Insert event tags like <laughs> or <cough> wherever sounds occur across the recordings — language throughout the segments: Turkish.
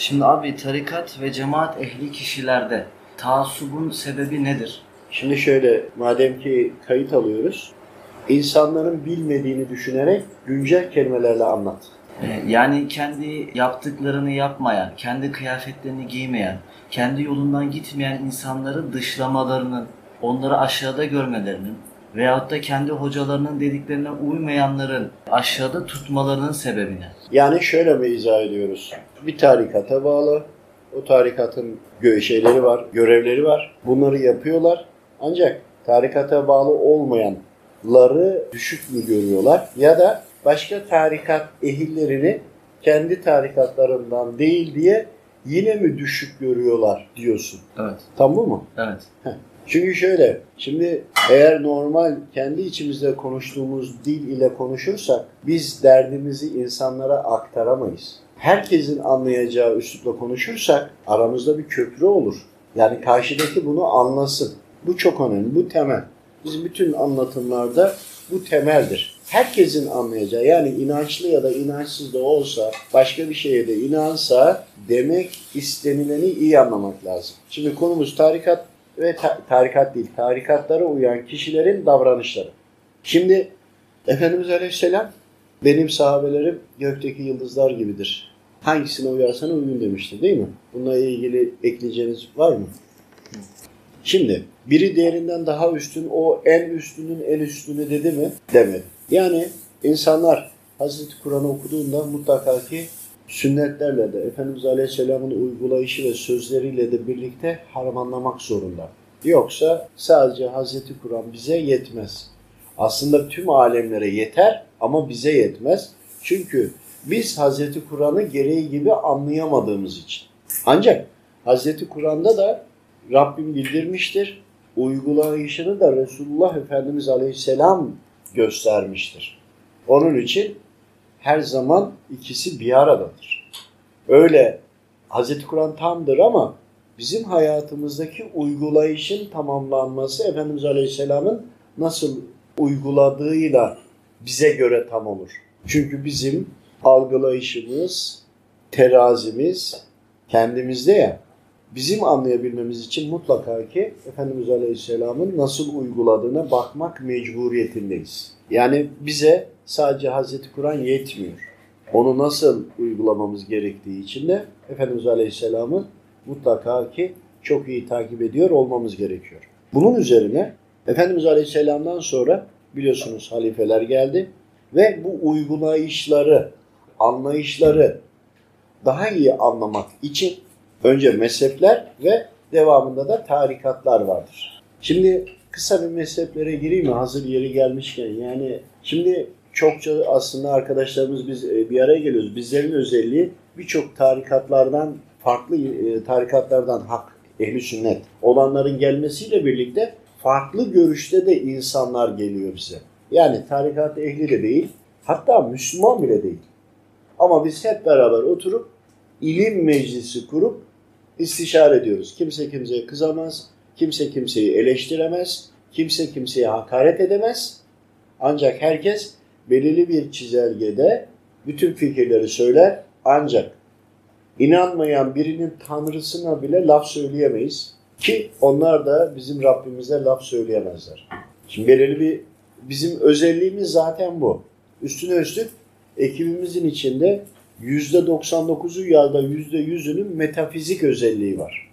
Şimdi abi tarikat ve cemaat ehli kişilerde taassubun sebebi nedir? Şimdi şöyle, madem ki kayıt alıyoruz, insanların bilmediğini düşünerek güncel kelimelerle anlat. Ee, Yani kendi yaptıklarını yapmayan, kendi kıyafetlerini giymeyen, kendi yolundan gitmeyen insanları dışlamalarının, onları aşağıda görmelerinin veyahut da kendi hocalarının dediklerine uymayanların aşağıda tutmalarının sebebi ne? Yani şöyle mi izah ediyoruz? Bir tarikata bağlı, o tarikatın gö- şeyleri var, görevleri var. Bunları yapıyorlar. Ancak tarikata bağlı olmayanları düşük mü görüyorlar? Ya da başka tarikat ehillerini kendi tarikatlarından değil diye yine mi düşük görüyorlar diyorsun. Evet, Tam bu mu? evet. Çünkü şöyle, şimdi eğer normal kendi içimizde konuştuğumuz dil ile konuşursak biz derdimizi insanlara aktaramayız. Herkesin anlayacağı üslupla konuşursak aramızda bir köprü olur. Yani karşıdaki bunu anlasın. Bu çok önemli, bu temel. Bizim bütün anlatımlarda bu temeldir. Herkesin anlayacağı yani inançlı ya da inançsız da olsa başka bir şeye de inansa demek istenileni iyi anlamak lazım. Şimdi konumuz tarikat ve ta- tarikat değil, tarikatlara uyan kişilerin davranışları. Şimdi Efendimiz Aleyhisselam benim sahabelerim gökteki yıldızlar gibidir. Hangisine uyarsan uygun demişti değil mi? Bununla ilgili ekleyeceğiniz var mı? Şimdi biri diğerinden daha üstün, o en üstünün en üstünü dedi mi? Demedi. Yani insanlar Hazreti Kur'an'ı okuduğunda mutlaka ki sünnetlerle de Efendimiz Aleyhisselam'ın uygulayışı ve sözleriyle de birlikte harmanlamak zorunda. Yoksa sadece Hazreti Kur'an bize yetmez. Aslında tüm alemlere yeter ama bize yetmez. Çünkü biz Hazreti Kur'an'ı gereği gibi anlayamadığımız için. Ancak Hazreti Kur'an'da da Rabbim bildirmiştir. Uygulayışını da Resulullah Efendimiz Aleyhisselam göstermiştir. Onun için her zaman ikisi bir aradadır. Öyle Hazreti Kur'an tamdır ama bizim hayatımızdaki uygulayışın tamamlanması Efendimiz Aleyhisselam'ın nasıl uyguladığıyla bize göre tam olur. Çünkü bizim algılayışımız, terazimiz kendimizde ya. Bizim anlayabilmemiz için mutlaka ki Efendimiz Aleyhisselam'ın nasıl uyguladığına bakmak mecburiyetindeyiz. Yani bize sadece Hazreti Kur'an yetmiyor. Onu nasıl uygulamamız gerektiği için de Efendimiz Aleyhisselam'ı mutlaka ki çok iyi takip ediyor olmamız gerekiyor. Bunun üzerine Efendimiz Aleyhisselam'dan sonra biliyorsunuz halifeler geldi ve bu uygulayışları, anlayışları daha iyi anlamak için önce mezhepler ve devamında da tarikatlar vardır. Şimdi kısa bir mezheplere gireyim mi hazır yeri gelmişken yani şimdi çokça aslında arkadaşlarımız biz e, bir araya geliyoruz. Bizlerin özelliği birçok tarikatlardan farklı e, tarikatlardan hak, ehli sünnet olanların gelmesiyle birlikte farklı görüşte de insanlar geliyor bize. Yani tarikat ehli de değil, hatta Müslüman bile değil. Ama biz hep beraber oturup ilim meclisi kurup istişare ediyoruz. Kimse kimseye kızamaz, kimse kimseyi eleştiremez, kimse kimseye hakaret edemez. Ancak herkes belirli bir çizelgede bütün fikirleri söyler. Ancak inanmayan birinin tanrısına bile laf söyleyemeyiz. Ki onlar da bizim Rabbimize laf söyleyemezler. Şimdi belirli bir bizim özelliğimiz zaten bu. Üstüne üstlük ekibimizin içinde %99'u ya da %100'ünün metafizik özelliği var.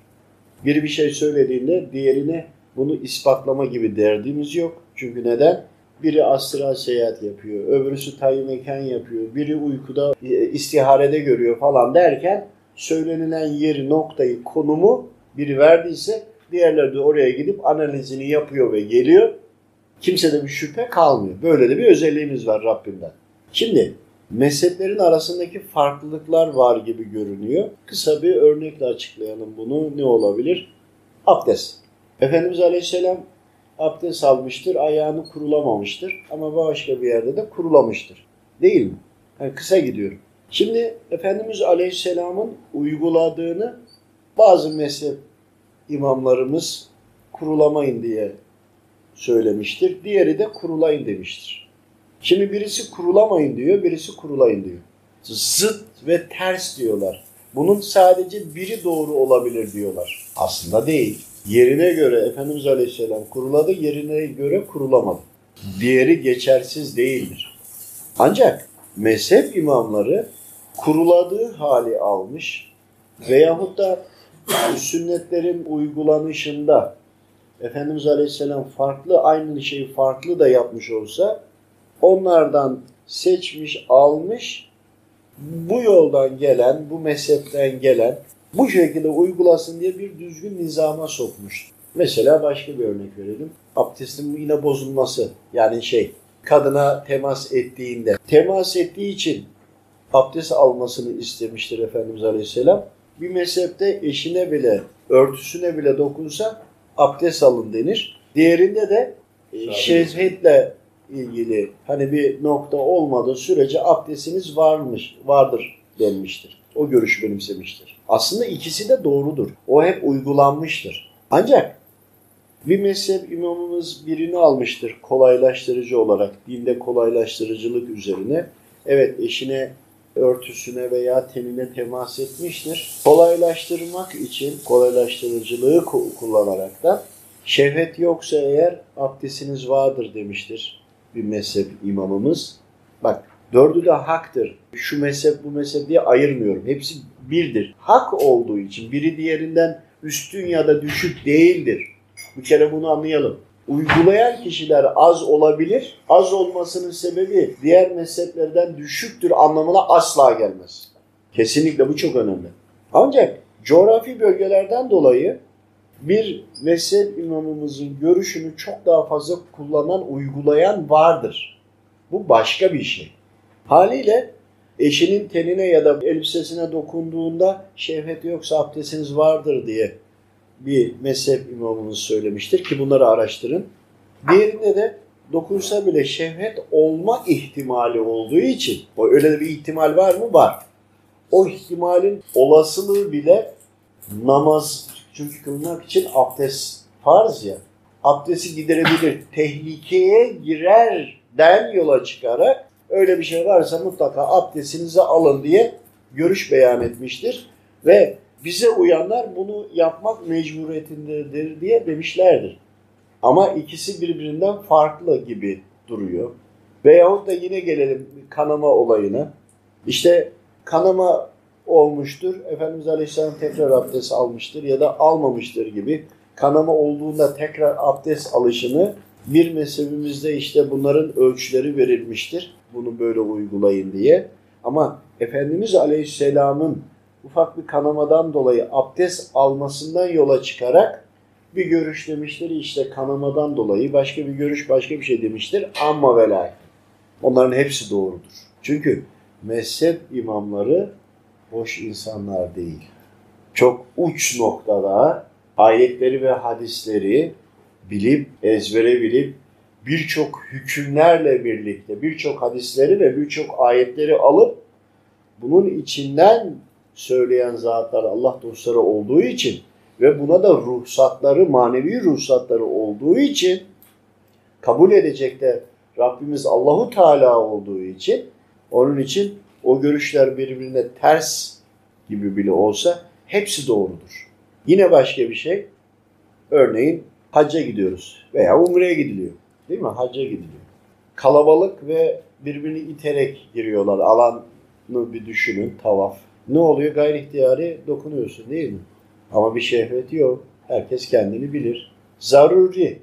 Biri bir şey söylediğinde diğerine bunu ispatlama gibi derdimiz yok. Çünkü neden? Biri astral seyahat yapıyor, öbürüsü tayin mekan yapıyor, biri uykuda e, istiharede görüyor falan derken söylenilen yeri, noktayı, konumu biri verdiyse diğerleri de oraya gidip analizini yapıyor ve geliyor. Kimsede bir şüphe kalmıyor. Böyle de bir özelliğimiz var Rabbimden. Şimdi mezheplerin arasındaki farklılıklar var gibi görünüyor. Kısa bir örnekle açıklayalım bunu. Ne olabilir? Abdest. Efendimiz Aleyhisselam abdest almıştır, ayağını kurulamamıştır ama başka bir yerde de kurulamıştır. Değil mi? Yani kısa gidiyorum. Şimdi Efendimiz Aleyhisselam'ın uyguladığını bazı mezhep imamlarımız kurulamayın diye söylemiştir. Diğeri de kurulayın demiştir. Şimdi birisi kurulamayın diyor, birisi kurulayın diyor. Zıt ve ters diyorlar. Bunun sadece biri doğru olabilir diyorlar. Aslında değil. Yerine göre Efendimiz Aleyhisselam kuruladı, yerine göre kurulamadı. Diğeri geçersiz değildir. Ancak mezhep imamları kuruladığı hali almış veyahut da sünnetlerin uygulanışında Efendimiz Aleyhisselam farklı aynı şeyi farklı da yapmış olsa onlardan seçmiş, almış bu yoldan gelen, bu mezhepten gelen bu şekilde uygulasın diye bir düzgün nizama sokmuş. Mesela başka bir örnek verelim. Abdestin yine bozulması. Yani şey, kadına temas ettiğinde. Temas ettiği için abdest almasını istemiştir Efendimiz Aleyhisselam. Bir mezhepte eşine bile, örtüsüne bile dokunsa abdest alın denir. Diğerinde de e, şehvetle ilgili hani bir nokta olmadığı sürece abdestiniz varmış, vardır denmiştir. O görüş benimsemiştir. Aslında ikisi de doğrudur. O hep uygulanmıştır. Ancak bir mezhep imamımız birini almıştır kolaylaştırıcı olarak, dinde kolaylaştırıcılık üzerine. Evet eşine örtüsüne veya tenine temas etmiştir. Kolaylaştırmak için kolaylaştırıcılığı kullanarak da şehvet yoksa eğer abdestiniz vardır demiştir bir mezhep imamımız. Bak dördü de haktır. Şu mezhep bu mezhep diye ayırmıyorum. Hepsi birdir. Hak olduğu için biri diğerinden üstün ya da düşük değildir. Bir kere bunu anlayalım. Uygulayan kişiler az olabilir. Az olmasının sebebi diğer mezheplerden düşüktür anlamına asla gelmez. Kesinlikle bu çok önemli. Ancak coğrafi bölgelerden dolayı bir mezhep imamımızın görüşünü çok daha fazla kullanan, uygulayan vardır. Bu başka bir şey. Haliyle eşinin tenine ya da elbisesine dokunduğunda şehvet yoksa abdestiniz vardır diye bir mezhep imamımız söylemiştir ki bunları araştırın. Diğerinde de dokunsa bile şehvet olma ihtimali olduğu için, o öyle bir ihtimal var mı? Var. O ihtimalin olasılığı bile namaz çünkü kılmak için abdest farz ya. Abdesti giderebilir. Tehlikeye girerden yola çıkarak öyle bir şey varsa mutlaka abdestinizi alın diye görüş beyan etmiştir. Ve bize uyanlar bunu yapmak mecburiyetindedir diye demişlerdir. Ama ikisi birbirinden farklı gibi duruyor. Veyahut da yine gelelim kanama olayına. İşte kanama olmuştur. Efendimiz Aleyhisselam tekrar abdest almıştır ya da almamıştır gibi kanama olduğunda tekrar abdest alışını bir mezhebimizde işte bunların ölçüleri verilmiştir. Bunu böyle uygulayın diye. Ama Efendimiz Aleyhisselam'ın ufak bir kanamadan dolayı abdest almasından yola çıkarak bir görüş demiştir işte kanamadan dolayı başka bir görüş başka bir şey demiştir ama velayet. Onların hepsi doğrudur. Çünkü mezhep imamları boş insanlar değil. Çok uç noktada ayetleri ve hadisleri bilip, ezbere bilip birçok hükümlerle birlikte birçok hadisleri ve birçok ayetleri alıp bunun içinden söyleyen zatlar Allah dostları olduğu için ve buna da ruhsatları, manevi ruhsatları olduğu için kabul edecek de Rabbimiz Allahu Teala olduğu için onun için o görüşler birbirine ters gibi bile olsa hepsi doğrudur. Yine başka bir şey. Örneğin hacca gidiyoruz veya umreye gidiliyor. Değil mi? Hacca gidiliyor. Kalabalık ve birbirini iterek giriyorlar. Alanı bir düşünün. Tavaf. Ne oluyor? Gayri ihtiyari dokunuyorsun değil mi? Ama bir şehvet yok. Herkes kendini bilir. Zaruri.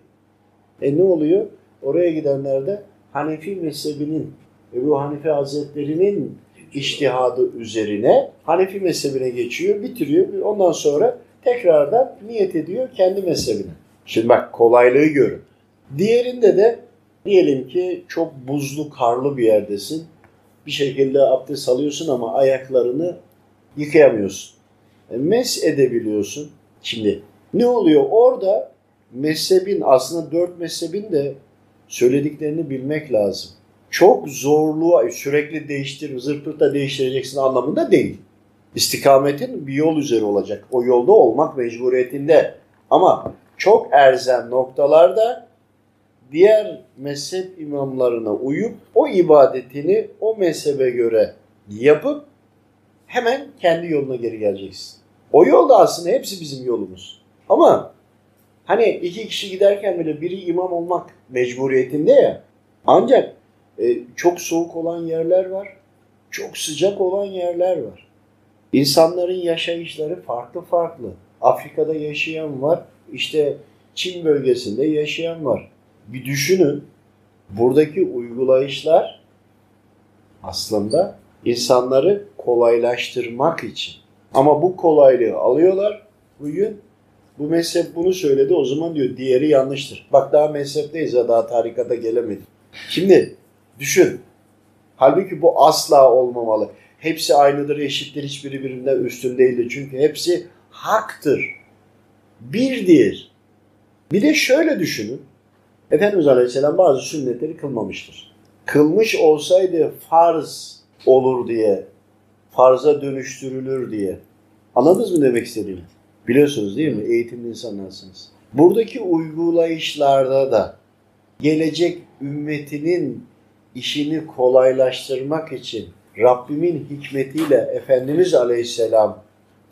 E ne oluyor? Oraya gidenler de Hanefi mezhebinin, Ebu Hanife Hazretleri'nin iştihadı üzerine Hanefi mezhebine geçiyor, bitiriyor. Ondan sonra tekrardan niyet ediyor kendi mezhebine. Şimdi bak kolaylığı görün. Diğerinde de diyelim ki çok buzlu, karlı bir yerdesin. Bir şekilde abdest alıyorsun ama ayaklarını yıkayamıyorsun. E, mes edebiliyorsun. Şimdi ne oluyor? Orada mezhebin aslında dört mezhebin de söylediklerini bilmek lazım çok zorluğa sürekli değiştir, zırpırta değiştireceksin anlamında değil. İstikametin bir yol üzeri olacak. O yolda olmak mecburiyetinde. Ama çok erzen noktalarda diğer mezhep imamlarına uyup o ibadetini o mezhebe göre yapıp hemen kendi yoluna geri geleceksin. O yol da aslında hepsi bizim yolumuz. Ama hani iki kişi giderken bile biri imam olmak mecburiyetinde ya. Ancak e, çok soğuk olan yerler var. Çok sıcak olan yerler var. İnsanların yaşayışları farklı farklı. Afrika'da yaşayan var. İşte Çin bölgesinde yaşayan var. Bir düşünün. Buradaki uygulayışlar aslında insanları kolaylaştırmak için. Ama bu kolaylığı alıyorlar. Bugün bu mezhep bunu söyledi o zaman diyor diğeri yanlıştır. Bak daha mezhepteyiz ya daha tarikata gelemedik. Şimdi düşün. Halbuki bu asla olmamalı. Hepsi aynıdır, eşittir, hiçbiri birbirinden üstün değildir. Çünkü hepsi haktır. Birdir. Bir de şöyle düşünün. Efendimiz Aleyhisselam bazı sünnetleri kılmamıştır. Kılmış olsaydı farz olur diye, farza dönüştürülür diye. Anladınız mı demek istediğimi? Biliyorsunuz değil mi? Eğitimli insanlarsınız. Buradaki uygulayışlarda da gelecek ümmetinin işini kolaylaştırmak için Rabbimin hikmetiyle Efendimiz Aleyhisselam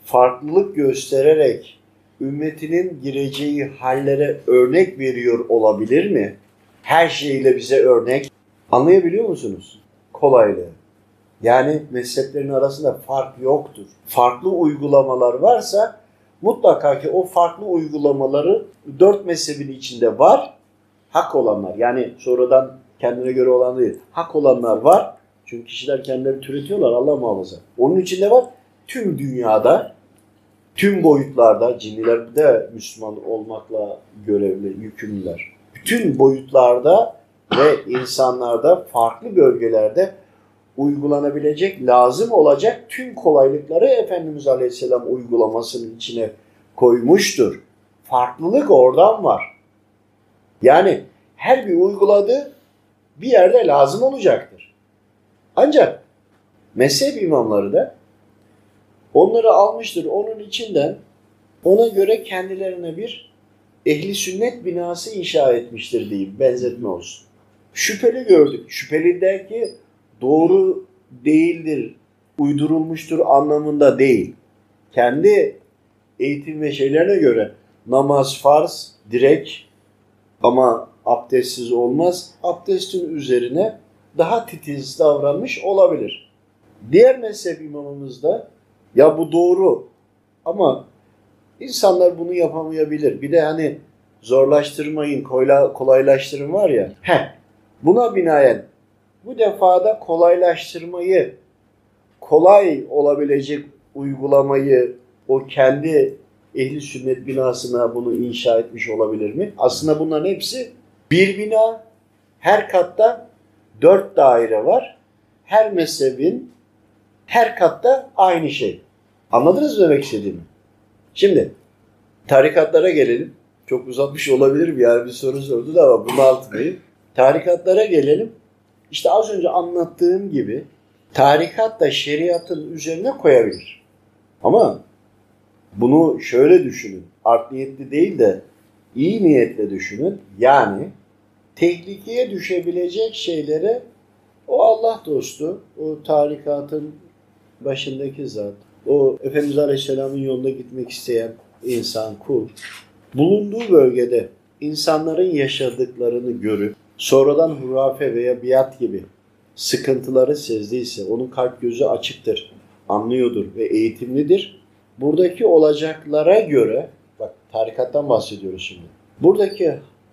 farklılık göstererek ümmetinin gireceği hallere örnek veriyor olabilir mi? Her şeyle bize örnek. Anlayabiliyor musunuz? Kolaylığı. Yani mezheplerin arasında fark yoktur. Farklı uygulamalar varsa mutlaka ki o farklı uygulamaları dört mezhebin içinde var. Hak olanlar yani sonradan kendine göre olan değil. Hak olanlar var. Çünkü kişiler kendileri türetiyorlar Allah muhafaza. Onun içinde var. Tüm dünyada, tüm boyutlarda, cinliler de Müslüman olmakla görevli, yükümlüler. Bütün boyutlarda ve insanlarda farklı bölgelerde uygulanabilecek, lazım olacak tüm kolaylıkları Efendimiz Aleyhisselam uygulamasının içine koymuştur. Farklılık oradan var. Yani her bir uyguladığı bir yerde lazım olacaktır. Ancak mezhep imamları da onları almıştır onun içinden ona göre kendilerine bir ehli sünnet binası inşa etmiştir diyeyim benzetme olsun. Şüpheli gördük. Şüpheli der ki doğru değildir, uydurulmuştur anlamında değil. Kendi eğitim ve şeylerine göre namaz farz, direkt ama abdestsiz olmaz. Abdestin üzerine daha titiz davranmış olabilir. Diğer mezhep imamımız da ya bu doğru ama insanlar bunu yapamayabilir. Bir de hani zorlaştırmayın, kolaylaştırın var ya. Heh, buna binaen bu defada kolaylaştırmayı, kolay olabilecek uygulamayı o kendi ehli sünnet binasına bunu inşa etmiş olabilir mi? Aslında bunların hepsi bir bina, her katta dört daire var. Her mezhebin her katta aynı şey. Anladınız mı demek istediğimi? Şimdi tarikatlara gelelim. Çok uzatmış olabilirim yani bir soru sordu da ama bunaltmayayım. Tarikatlara gelelim. İşte az önce anlattığım gibi tarikat da şeriatın üzerine koyabilir. Ama bunu şöyle düşünün. Art niyetli değil de iyi niyetle düşünün. Yani tehlikeye düşebilecek şeylere o Allah dostu, o tarikatın başındaki zat, o Efendimiz Aleyhisselam'ın yolunda gitmek isteyen insan, kul, bulunduğu bölgede insanların yaşadıklarını görüp sonradan hurafe veya biat gibi sıkıntıları sezdiyse, onun kalp gözü açıktır, anlıyordur ve eğitimlidir. Buradaki olacaklara göre, bak tarikattan bahsediyoruz şimdi. Buradaki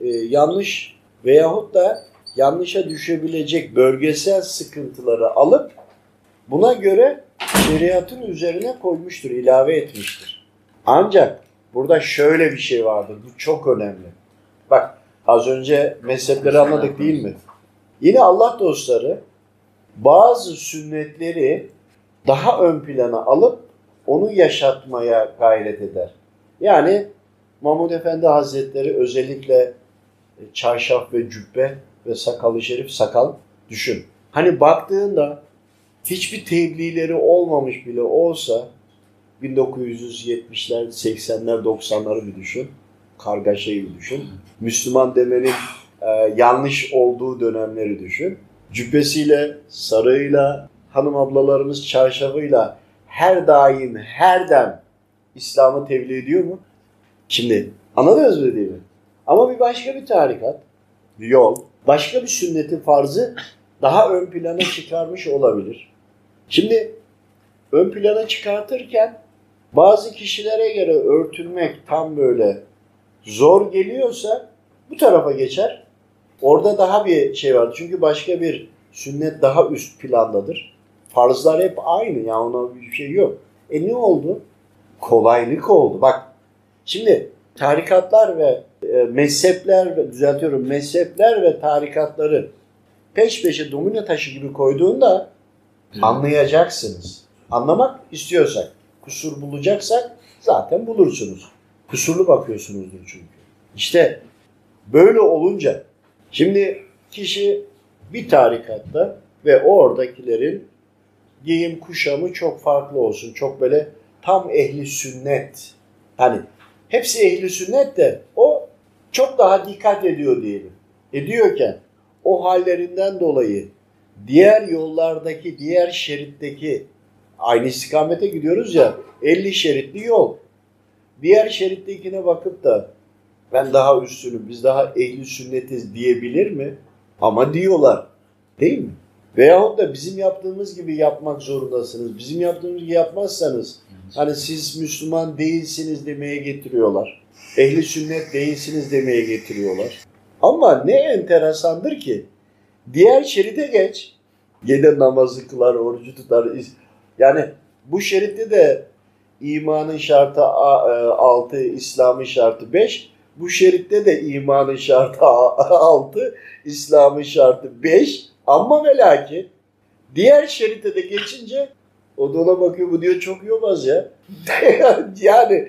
e, yanlış veyahut da yanlışa düşebilecek bölgesel sıkıntıları alıp buna göre şeriatın üzerine koymuştur, ilave etmiştir. Ancak burada şöyle bir şey vardır, bu çok önemli. Bak az önce mezhepleri anladık değil mi? Yine Allah dostları bazı sünnetleri daha ön plana alıp onu yaşatmaya gayret eder. Yani Mahmud Efendi Hazretleri özellikle çarşaf ve cübbe ve sakalı şerif sakal düşün. Hani baktığında hiçbir tebliğleri olmamış bile olsa 1970'ler, 80'ler, 90'ları bir düşün. Kargaşayı bir düşün. Müslüman demenin e, yanlış olduğu dönemleri düşün. Cübbesiyle, sarığıyla, hanım ablalarımız çarşafıyla her daim, her dem İslam'ı tebliğ ediyor mu? Şimdi anladınız mı değil mi? Ama bir başka bir tarikat, yol, başka bir sünnetin farzı daha ön plana çıkarmış olabilir. Şimdi ön plana çıkartırken bazı kişilere göre örtülmek tam böyle zor geliyorsa bu tarafa geçer. Orada daha bir şey var. Çünkü başka bir sünnet daha üst plandadır. Farzlar hep aynı. Ya ona bir şey yok. E ne oldu? Kolaylık oldu. Bak şimdi tarikatlar ve mezhepler ve düzeltiyorum mezhepler ve tarikatları peş peşe domino taşı gibi koyduğunda anlayacaksınız. Anlamak istiyorsak, kusur bulacaksak zaten bulursunuz. Kusurlu bakıyorsunuzdur çünkü. İşte böyle olunca şimdi kişi bir tarikatta ve oradakilerin giyim kuşamı çok farklı olsun. Çok böyle tam ehli sünnet. Hani hepsi ehli sünnet de o çok daha dikkat ediyor diyelim. Ediyorken o hallerinden dolayı diğer yollardaki, diğer şeritteki aynı istikamete gidiyoruz ya 50 şeritli yol. Diğer şerittekine bakıp da ben daha üstünüm, biz daha ehli sünnetiz diyebilir mi? Ama diyorlar. Değil mi? Veyahut da bizim yaptığımız gibi yapmak zorundasınız. Bizim yaptığımız gibi yapmazsanız hani siz Müslüman değilsiniz demeye getiriyorlar. Ehli sünnet değilsiniz demeye getiriyorlar. Ama ne enteresandır ki diğer şeride geç. Gene namazı kılar, orucu tutar. Yani bu şeritte de imanın şartı 6, İslam'ın şartı 5. Bu şeritte de imanın şartı 6, İslam'ın şartı 5. Ama ve lakin diğer şerite de geçince o da ona bakıyor bu diyor çok yobaz ya. <laughs> yani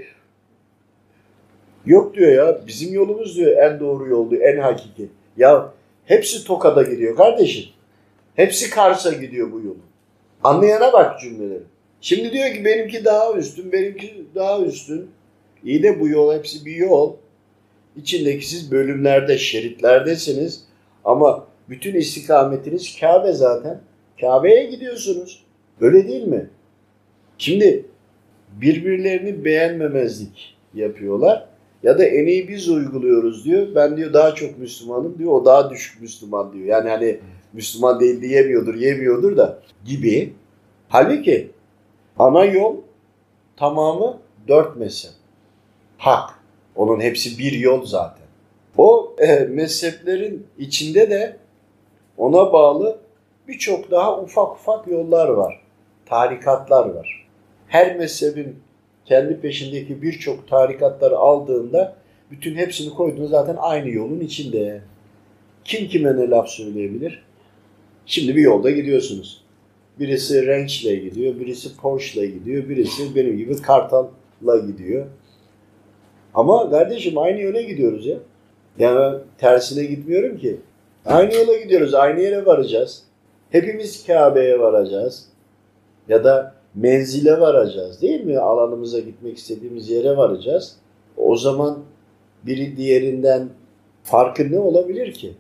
yok diyor ya bizim yolumuz diyor en doğru yol diyor en hakiki. Ya hepsi Toka'da gidiyor kardeşim. Hepsi Kars'a gidiyor bu yolun. Anlayana bak cümleleri. Şimdi diyor ki benimki daha üstün, benimki daha üstün. İyi de bu yol hepsi bir yol. İçindeki siz bölümlerde, şeritlerdesiniz. Ama bütün istikametiniz Kabe zaten. Kabe'ye gidiyorsunuz. Öyle değil mi? Şimdi birbirlerini beğenmemezlik yapıyorlar. Ya da en iyi biz uyguluyoruz diyor. Ben diyor daha çok Müslümanım diyor. O daha düşük Müslüman diyor. Yani hani Müslüman değil diyemiyordur, yemiyordur da gibi. Halbuki ana yol tamamı dört mezhep. Hak. Onun hepsi bir yol zaten. O e, mezheplerin içinde de ona bağlı birçok daha ufak ufak yollar var. Tarikatlar var. Her mezhebin kendi peşindeki birçok tarikatları aldığında bütün hepsini koyduğunda zaten aynı yolun içinde. Kim kime ne laf söyleyebilir? Şimdi bir yolda gidiyorsunuz. Birisi Range'le gidiyor, birisi Porsche'la gidiyor, birisi benim gibi Kartal'la gidiyor. Ama kardeşim aynı yöne gidiyoruz ya. Yani tersine gitmiyorum ki. Aynı yola gidiyoruz, aynı yere varacağız. Hepimiz Kabe'ye varacağız. Ya da menzile varacağız değil mi? Alanımıza gitmek istediğimiz yere varacağız. O zaman biri diğerinden farkı ne olabilir ki?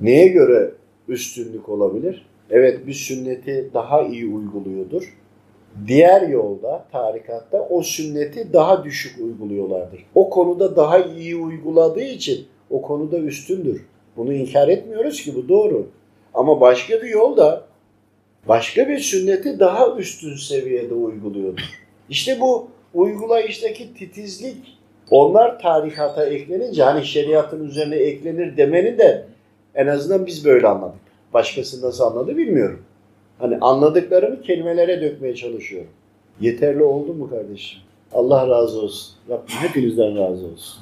Neye göre üstünlük olabilir? Evet bir sünneti daha iyi uyguluyordur. Diğer yolda, tarikatta o sünneti daha düşük uyguluyorlardır. O konuda daha iyi uyguladığı için o konuda üstündür. Bunu inkar etmiyoruz ki bu doğru. Ama başka bir yolda başka bir sünneti daha üstün seviyede uyguluyordur. İşte bu uygulayıştaki titizlik onlar tarikata eklenince hani şeriatın üzerine eklenir demeni de en azından biz böyle anladık. Başkası nasıl anladı bilmiyorum. Hani anladıklarımı kelimelere dökmeye çalışıyorum. Yeterli oldu mu kardeşim? Allah razı olsun. Rabbim hepinizden razı olsun.